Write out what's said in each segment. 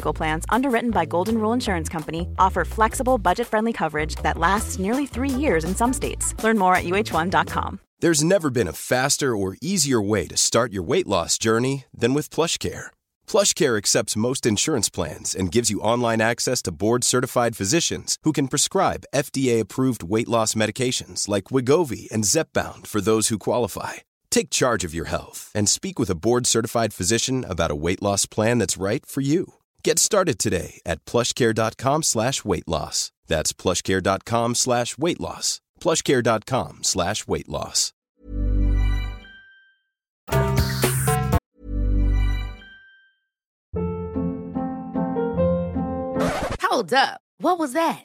Medical Plans, underwritten by Golden Rule Insurance Company, offer flexible, budget friendly coverage that lasts nearly three years in some states. Learn more at uh1.com. There's never been a faster or easier way to start your weight loss journey than with PlushCare. PlushCare accepts most insurance plans and gives you online access to board-certified physicians who can prescribe FDA-approved weight loss medications like Wigovi and Zepbound for those who qualify. Take charge of your health and speak with a board-certified physician about a weight loss plan that's right for you. Get started today at plushcare.com slash weight loss. That's plushcare.com slash weight loss. plushcare.com slash weight loss. Hold up. What was that?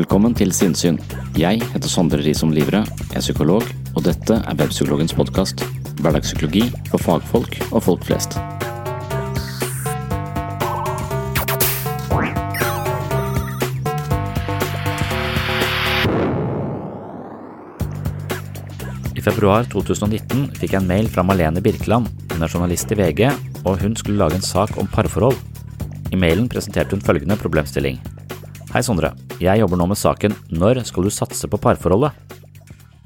Velkommen til Sinnsyn. Jeg heter Sondre Risom Livre, er psykolog, og dette er Webpsykologens podkast. Hverdagspsykologi for fagfolk og folk flest. I februar 2019 fikk jeg en mail fra Malene Birkeland. Hun er journalist i VG, og hun skulle lage en sak om parforhold. I mailen presenterte hun følgende problemstilling. Hei, Sondre. Jeg jobber nå med saken Når skal du satse på parforholdet?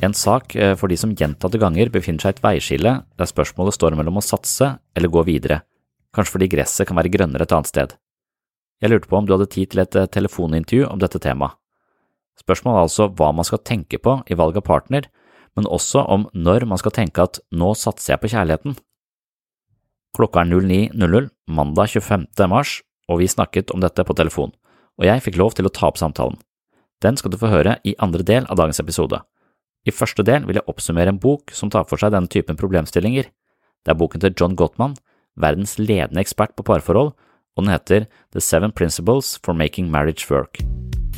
En sak eh, for de som gjentatte ganger befinner seg i et veiskille der spørsmålet står mellom å satse eller gå videre, kanskje fordi gresset kan være grønnere et annet sted. Jeg lurte på om du hadde tid til et eh, telefonintervju om dette temaet. Spørsmålet er altså hva man skal tenke på i valg av partner, men også om når man skal tenke at nå satser jeg på kjærligheten. Klokka er 09.00 mandag 25. mars, og vi snakket om dette på telefon, og jeg fikk lov til å ta opp samtalen. Den skal du få høre i andre del av dagens episode. I første del vil jeg oppsummere en bok som tar for seg denne typen problemstillinger. Det er boken til John Gottman, verdens ledende ekspert på parforhold, og den heter The Seven Principles for Making Marriage Work.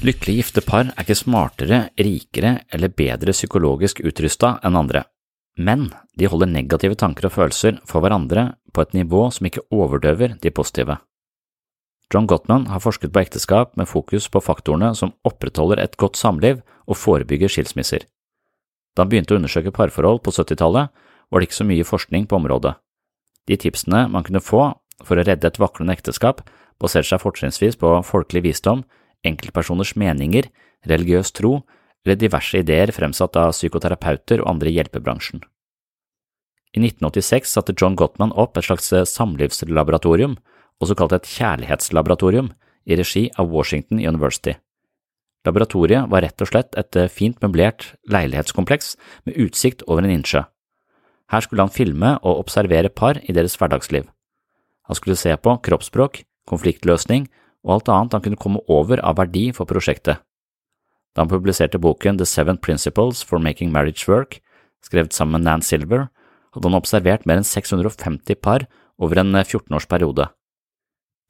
Lykkelig gifte par er ikke smartere, rikere eller bedre psykologisk utrusta enn andre, men de holder negative tanker og følelser for hverandre på et nivå som ikke overdøver de positive. John Gottman har forsket på ekteskap med fokus på faktorene som opprettholder et godt samliv og forebygger skilsmisser. Da han begynte å undersøke parforhold på 70-tallet, var det ikke så mye forskning på området. De tipsene man kunne få for å redde et vaklende ekteskap, baserte seg fortrinnsvis på folkelig visdom, enkeltpersoners meninger, religiøs tro eller diverse ideer fremsatt av psykoterapeuter og andre i hjelpebransjen. I 1986 satte John Gottman opp et slags samlivslaboratorium, også kalt et kjærlighetslaboratorium, i regi av Washington University. Laboratoriet var rett og slett et fint møblert leilighetskompleks med utsikt over en innsjø. Her skulle han filme og observere par i deres hverdagsliv. Han skulle se på kroppsspråk, konfliktløsning og alt annet han kunne komme over av verdi for prosjektet. Da han publiserte boken The Seven Principles for Making Marriage Work, skrevet sammen med Nan Silver, hadde han observert mer enn 650 par over en 14-årsperiode.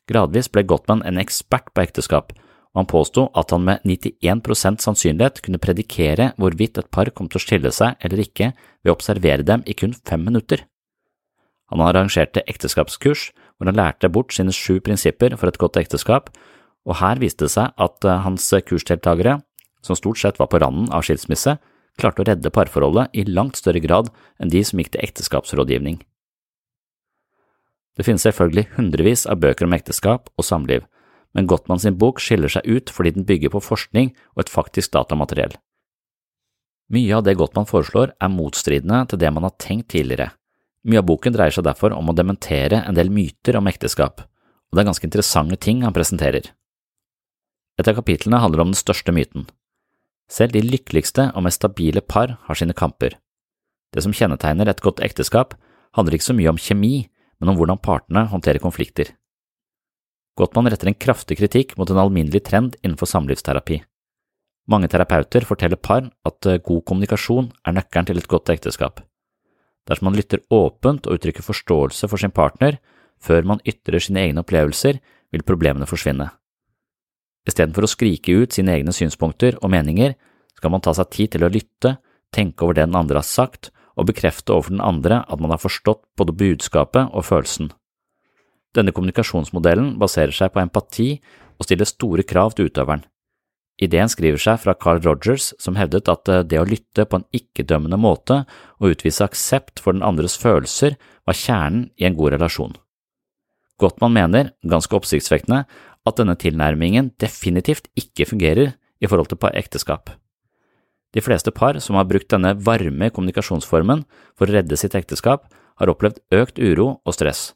Gradvis ble Gottman en ekspert på ekteskap, og han påsto at han med 91% sannsynlighet kunne predikere hvorvidt et par kom til å skille seg eller ikke ved å observere dem i kun fem minutter. Han arrangerte ekteskapskurs hvor han lærte bort sine sju prinsipper for et godt ekteskap, og her viste det seg at eh, hans kursdeltakere, som stort sett var på randen av skilsmisse, klarte å redde parforholdet i langt større grad enn de som gikk til ekteskapsrådgivning. Det finnes selvfølgelig hundrevis av bøker om ekteskap og samliv, men Gottmann sin bok skiller seg ut fordi den bygger på forskning og et faktisk datamateriell. Mye av det Gottmann foreslår er motstridende til det man har tenkt tidligere, mye av boken dreier seg derfor om å dementere en del myter om ekteskap, og det er ganske interessante ting han presenterer. Et av kapitlene handler om den største myten. Selv de lykkeligste og mest stabile par har sine kamper. Det som kjennetegner et godt ekteskap, handler ikke så mye om kjemi, men om hvordan partene håndterer konflikter. Gottmann retter en kraftig kritikk mot en alminnelig trend innenfor samlivsterapi. Mange terapeuter forteller par at eh, god kommunikasjon er nøkkelen til et godt ekteskap. Dersom man lytter åpent og uttrykker forståelse for sin partner før man ytrer sine egne opplevelser, vil problemene forsvinne. Istedenfor å skrike ut sine egne synspunkter og meninger, skal man ta seg tid til å lytte, tenke over det den andre har sagt, og bekrefte overfor den andre at man har forstått både budskapet og følelsen. Denne kommunikasjonsmodellen baserer seg på empati og stiller store krav til utøveren. Ideen skriver seg fra Carl Rogers, som hevdet at eh, det å lytte på en ikke-dømmende måte og utvise aksept for den andres følelser var kjernen i en god relasjon. Gottmann mener, ganske oppsiktsvekkende, at denne tilnærmingen definitivt ikke fungerer i forhold til ekteskap. De fleste par som har brukt denne varme kommunikasjonsformen for å redde sitt ekteskap, har opplevd økt uro og stress,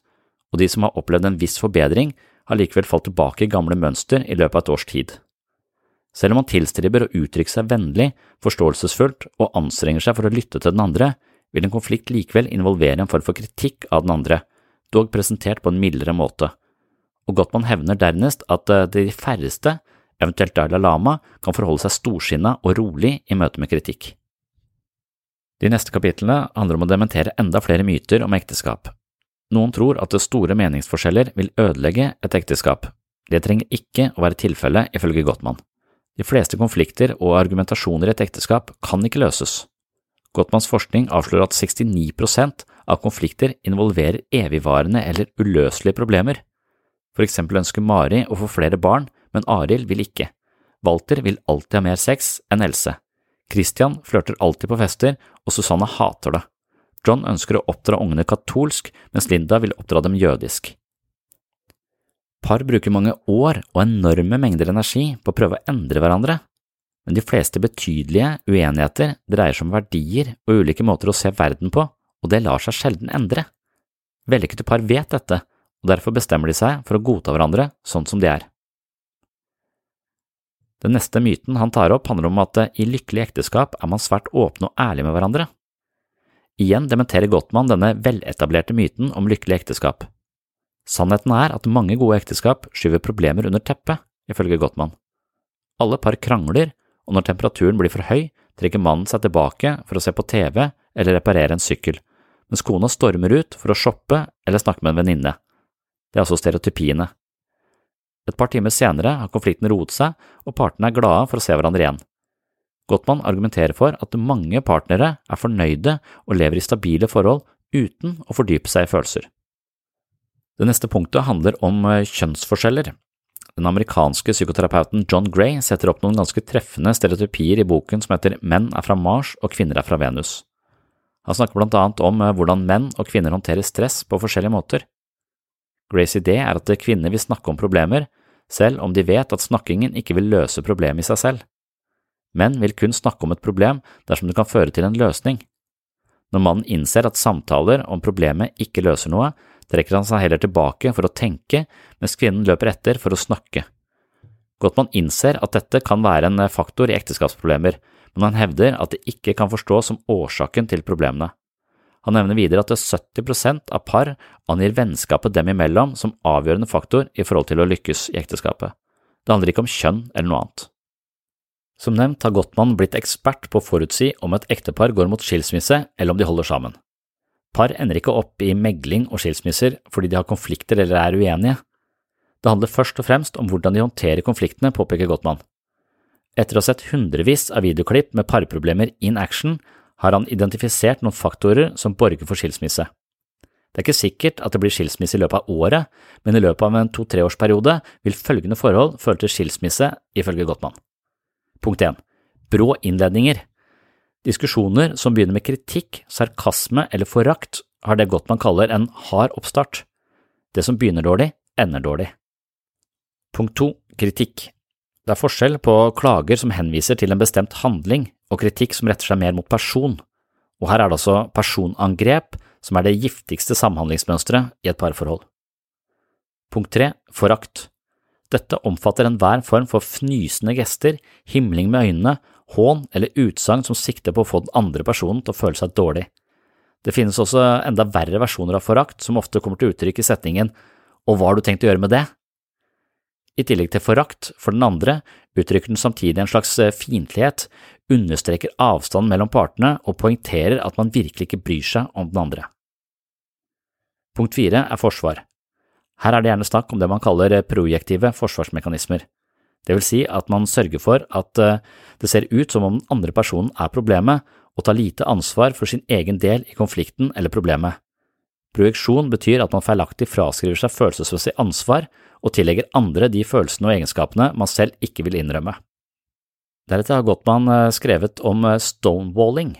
og de som har opplevd en viss forbedring, har likevel falt tilbake i gamle mønster i løpet av et års tid. Selv om man tilstriber å uttrykke seg vennlig, forståelsesfullt og anstrenger seg for å lytte til den andre, vil en konflikt likevel involvere en form for kritikk av den andre, dog presentert på en mildere måte. Og Gottmann hevner dernest at eh, de færreste, eventuelt Dalai Lama, kan forholde seg storsinna og rolig i møte med kritikk. De neste kapitlene handler om å dementere enda flere myter om ekteskap. Noen tror at store meningsforskjeller vil ødelegge et ekteskap. Det trenger ikke å være tilfellet, ifølge Gottmann. De fleste konflikter og argumentasjoner i et ekteskap kan ikke løses. Gottmanns forskning avslører at 69% av konflikter involverer evigvarende eller uløselige problemer. For eksempel ønsker Mari å få flere barn, men Arild vil ikke. Walter vil alltid ha mer sex enn Else. Christian flørter alltid på fester, og Susanne hater det. John ønsker å oppdra ungene katolsk, mens Linda vil oppdra dem jødisk. Par bruker mange år og enorme mengder energi på å prøve å endre hverandre, men de fleste betydelige uenigheter dreier seg om verdier og ulike måter å se verden på, og det lar seg sjelden endre. Vellykkede par vet dette, og derfor bestemmer de seg for å godta hverandre sånn som de er. Den neste myten han tar opp, handler om at i lykkelig ekteskap er man svært åpne og ærlige med hverandre. Igjen dementerer Gottmann denne veletablerte myten om lykkelig ekteskap. Sannheten er at mange gode ekteskap skyver problemer under teppet, ifølge Gottmann. Alle par krangler, og når temperaturen blir for høy, trekker mannen seg tilbake for å se på TV eller reparere en sykkel, mens kona stormer ut for å shoppe eller snakke med en venninne. Det er altså stereotypiene. Et par timer senere har konflikten roet seg, og partene er glade for å se hverandre igjen. Gottmann argumenterer for at mange partnere er fornøyde og lever i stabile forhold uten å fordype seg i følelser. Det neste punktet handler om eh, kjønnsforskjeller. Den amerikanske psykoterapeuten John Gray setter opp noen ganske treffende stereotypier i boken som heter Menn er fra Mars og kvinner er fra Venus. Han snakker blant annet om eh, hvordan menn og kvinner håndterer stress på forskjellige måter. Grays idé er at kvinner vil snakke om problemer, selv om de vet at snakkingen ikke vil løse problemet i seg selv. Menn vil kun snakke om et problem dersom det kan føre til en løsning. Når mannen innser at samtaler om problemet ikke løser noe, trekker han seg heller tilbake for å tenke, mens kvinnen løper etter for å snakke. Gottmann innser at dette kan være en faktor i ekteskapsproblemer, men han hevder at det ikke kan forstås som årsaken til problemene. Han nevner videre at 70% av par angir vennskapet dem imellom som avgjørende faktor i forhold til å lykkes i ekteskapet. Det handler ikke om kjønn eller noe annet. Som nevnt har Gottmann blitt ekspert på å forutsi om et ektepar går mot skilsmisse eller om de holder sammen. Par ender ikke opp i megling og skilsmisser fordi de har konflikter eller er uenige. Det handler først og fremst om hvordan de håndterer konfliktene, påpeker Gottmann. Etter å ha sett hundrevis av videoklipp med parproblemer in action, har han identifisert noen faktorer som borger for skilsmisse. Det er ikke sikkert at det blir skilsmisse i løpet av året, men i løpet av en to–treårsperiode vil følgende forhold føre til skilsmisse, ifølge Gottmann. Punkt 1. Brå innledninger. Diskusjoner som begynner med kritikk, sarkasme eller forakt, har det Gottmann kaller en hard oppstart. Det som begynner dårlig, ender dårlig. Punkt 2. Kritikk. Det er forskjell på klager som henviser til en bestemt handling, og kritikk som retter seg mer mot person, og her er det altså personangrep som er det giftigste samhandlingsmønsteret i et parforhold. Punkt tre, forakt. Dette omfatter enhver form for fnysende gester, himling med øynene, hån eller utsagn som sikter på å få den andre personen til å føle seg dårlig. Det finnes også enda verre versjoner av forakt som ofte kommer til uttrykk i setningen Og hva har du tenkt å gjøre med det? I tillegg til forakt for den andre uttrykker den samtidig en slags eh, fiendtlighet, understreker avstanden mellom partene og poengterer at man virkelig ikke bryr seg om den andre. Punkt fire er forsvar. Her er det gjerne snakk om det man kaller eh, projektive forsvarsmekanismer. Det vil si at man sørger for at eh, det ser ut som om den andre personen er problemet, og tar lite ansvar for sin egen del i konflikten eller problemet. Projeksjon betyr at man feilaktig fraskriver seg følelsesmessig ansvar og tillegger andre de følelsene og egenskapene man selv ikke vil innrømme. Deretter har Gottmann eh, skrevet om eh, stonewalling.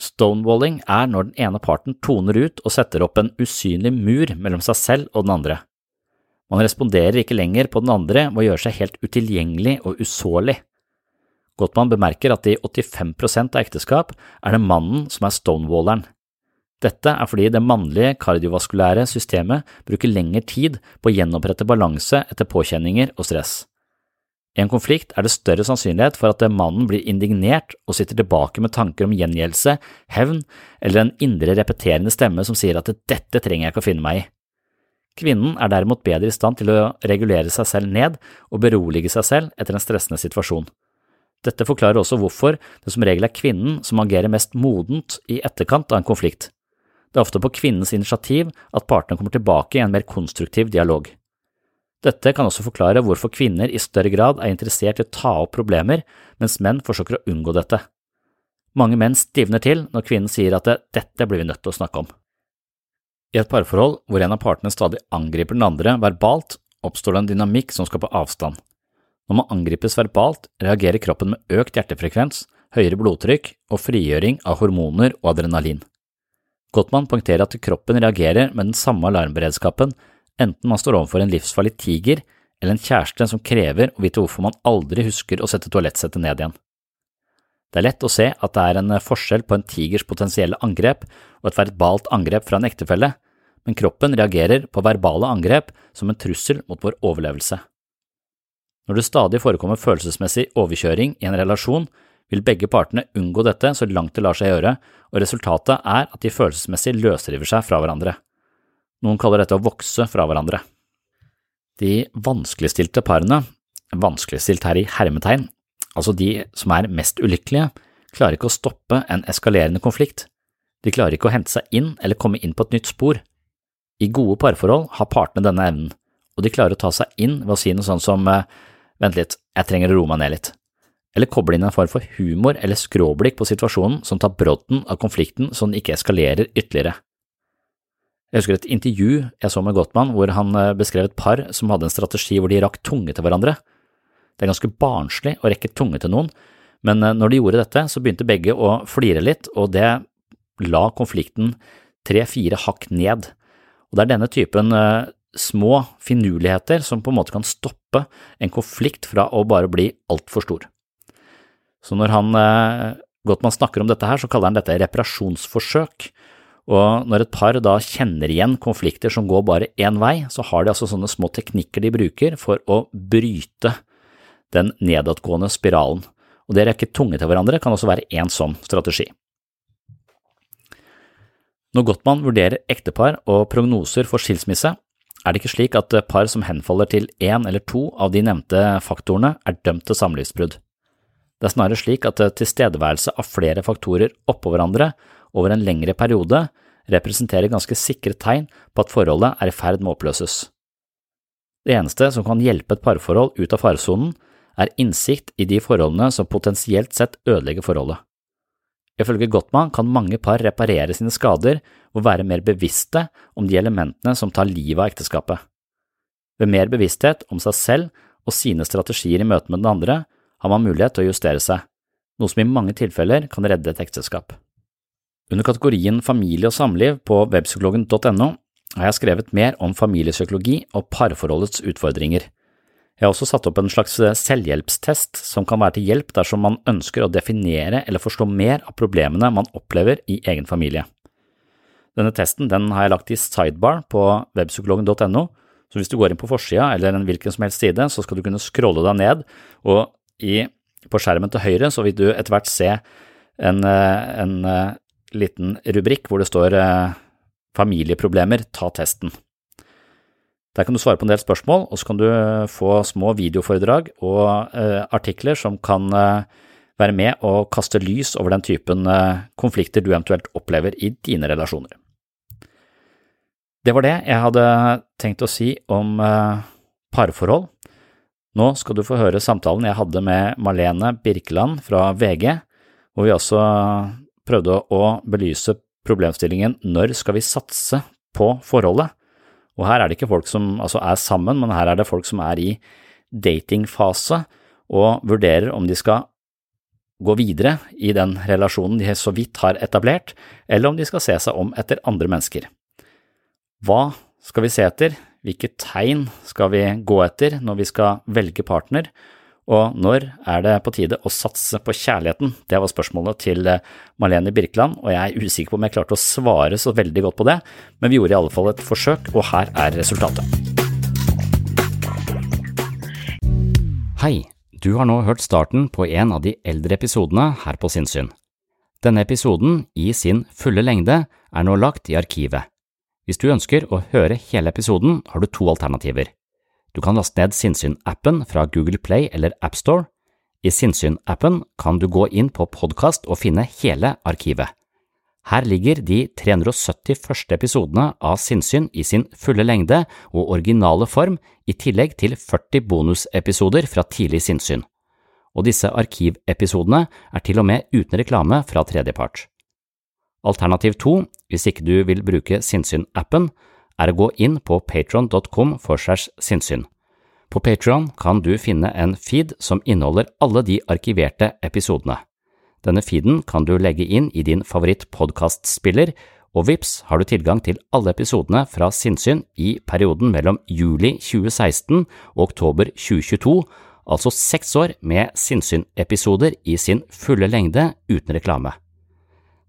Stonewalling er når den ene parten toner ut og setter opp en usynlig mur mellom seg selv og den andre. Man responderer ikke lenger på den andre ved å gjøre seg helt utilgjengelig og usårlig. Gottmann bemerker at i 85% av ekteskap er det mannen som er stonewalleren. Dette er fordi det mannlige kardiovaskulære systemet bruker lengre tid på å gjenopprette balanse etter påkjenninger og stress. I en konflikt er det større sannsynlighet for at mannen blir indignert og sitter tilbake med tanker om gjengjeldelse, hevn eller en indre repeterende stemme som sier at dette trenger jeg ikke å finne meg i. Kvinnen er derimot bedre i stand til å regulere seg selv ned og berolige seg selv etter en stressende situasjon. Dette forklarer også hvorfor det som regel er kvinnen som agerer mest modent i etterkant av en konflikt. Det er ofte på kvinnens initiativ at partene kommer tilbake i en mer konstruktiv dialog. Dette kan også forklare hvorfor kvinner i større grad er interessert i å ta opp problemer, mens menn forsøker å unngå dette. Mange menn stivner til når kvinnen sier at dette blir vi nødt til å snakke om. I et parforhold hvor en av partene stadig angriper den andre verbalt, oppstår det en dynamikk som skaper avstand. Når man angripes verbalt, reagerer kroppen med økt hjertefrekvens, høyere blodtrykk og frigjøring av hormoner og adrenalin. Gottmann poengterer at kroppen reagerer med den samme alarmberedskapen enten man står overfor en livsfarlig tiger eller en kjæreste som krever å vite hvorfor man aldri husker å sette toalettsettet ned igjen. Det er lett å se at det er en forskjell på en tigers potensielle angrep og et verbalt angrep fra en ektefelle, men kroppen reagerer på verbale angrep som en trussel mot vår overlevelse. Når det stadig forekommer følelsesmessig overkjøring i en relasjon, vil begge partene unngå dette så langt det lar seg gjøre, og resultatet er at de følelsesmessig løsriver seg fra hverandre. Noen kaller dette å vokse fra hverandre. De vanskeligstilte parene, vanskeligstilt her i hermetegn, altså de som er mest ulykkelige, klarer ikke å stoppe en eskalerende konflikt. De klarer ikke å hente seg inn eller komme inn på et nytt spor. I gode parforhold har partene denne evnen, og de klarer å ta seg inn ved å si noe sånt som eh, vent litt, jeg trenger å roe meg ned litt, eller koble inn en form for humor eller skråblikk på situasjonen som tar brodden av konflikten så den ikke eskalerer ytterligere. Jeg husker et intervju jeg så med Gottmann hvor han eh, beskrev et par som hadde en strategi hvor de rakk tunge til hverandre. Det er ganske barnslig å rekke tunge til noen, men eh, når de gjorde dette, så begynte begge å flire litt, og det la konflikten tre–fire hakk ned. Og det er denne typen uh, små finurligheter som på en måte kan stoppe en konflikt fra å bare bli altfor stor. Så når han uh, Gottmann snakker om dette her, så kaller han dette reparasjonsforsøk, og når et par da kjenner igjen konflikter som går bare én vei, så har de altså sånne små teknikker de bruker for å bryte den nedadgående spiralen. Og det å rekke tunge til hverandre kan også være en sånn strategi. Når Gottmann vurderer ektepar og prognoser for skilsmisse, er det ikke slik at par som henfaller til én eller to av de nevnte faktorene, er dømt til samlivsbrudd. Det er snarere slik at tilstedeværelse av flere faktorer oppå hverandre over en lengre periode representerer ganske sikre tegn på at forholdet er i ferd med å oppløses. Det eneste som kan hjelpe et parforhold ut av faresonen, er innsikt i de forholdene som potensielt sett ødelegger forholdet. Ifølge Gottmann kan mange par reparere sine skader og være mer bevisste om de elementene som tar livet av ekteskapet. Ved mer bevissthet om seg selv og sine strategier i møte med den andre, har man mulighet til å justere seg, noe som i mange tilfeller kan redde et ekteskap. Under kategorien familie og samliv på webpsykologen.no har jeg skrevet mer om familiepsykologi og parforholdets utfordringer. Jeg har også satt opp en slags selvhjelpstest som kan være til hjelp dersom man ønsker å definere eller forstå mer av problemene man opplever i egen familie. Denne testen den har jeg lagt i sidebar på webpsykologen.no, så hvis du går inn på forsida eller en hvilken som helst side, så skal du kunne scrolle deg ned, og i, på skjermen til høyre så vil du etter hvert se en, en liten rubrikk hvor det står eh, familieproblemer, ta testen. Der kan du svare på en del spørsmål, og så kan du eh, få små videoforedrag og eh, artikler som kan eh, være med og kaste lys over den typen eh, konflikter du eventuelt opplever i dine relasjoner. Det var det jeg hadde tenkt å si om eh, parforhold. Nå skal du få høre samtalen jeg hadde med Marlene Birkeland fra VG, hvor vi også prøvde å belyse problemstillingen når skal vi satse på forholdet? Og her er det ikke folk som altså er sammen, men her er det folk som er i datingfase og vurderer om de skal gå videre i den relasjonen de så vidt har etablert, eller om de skal se seg om etter andre mennesker. Hva skal vi se etter? Hvilke tegn skal vi gå etter når vi skal velge partner? Og når er det på tide å satse på kjærligheten? Det var spørsmålet til Malene Marlene Birkeland, og jeg er usikker på om jeg klarte å svare så veldig godt på det, men vi gjorde i alle fall et forsøk, og her er resultatet. Hei, du har nå hørt starten på en av de eldre episodene her på Sinnsyn. Denne episoden, i sin fulle lengde, er nå lagt i arkivet. Hvis du ønsker å høre hele episoden, har du to alternativer. Du kan laste ned Sinnsyn-appen fra Google Play eller AppStore. I Sinnsyn-appen kan du gå inn på podkast og finne hele arkivet. Her ligger de 370 første episodene av Sinnsyn i sin fulle lengde og originale form, i tillegg til 40 bonusepisoder fra tidlig sinnssyn. Og disse arkivepisodene er til og med uten reklame fra tredjepart. Alternativ to, hvis ikke du vil bruke Sinnsyn-appen, er å gå inn på patron.com for segs sinnssyn. På Patron kan du finne en feed som inneholder alle de arkiverte episodene. Denne feeden kan du legge inn i din favoritt-podkastspiller, og vips har du tilgang til alle episodene fra Sinnsyn i perioden mellom juli 2016 og oktober 2022, altså seks år med Sinnsyn-episoder i sin fulle lengde uten reklame.